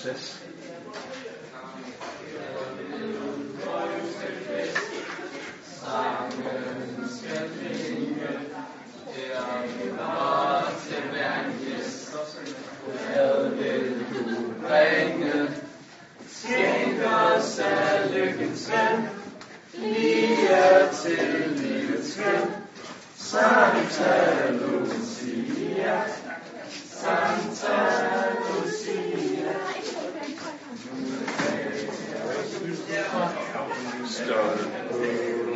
proces. Hvad vil du bringe? Skænk os af lykkens vand, lige til livets skøn. Santa Lucia, stone.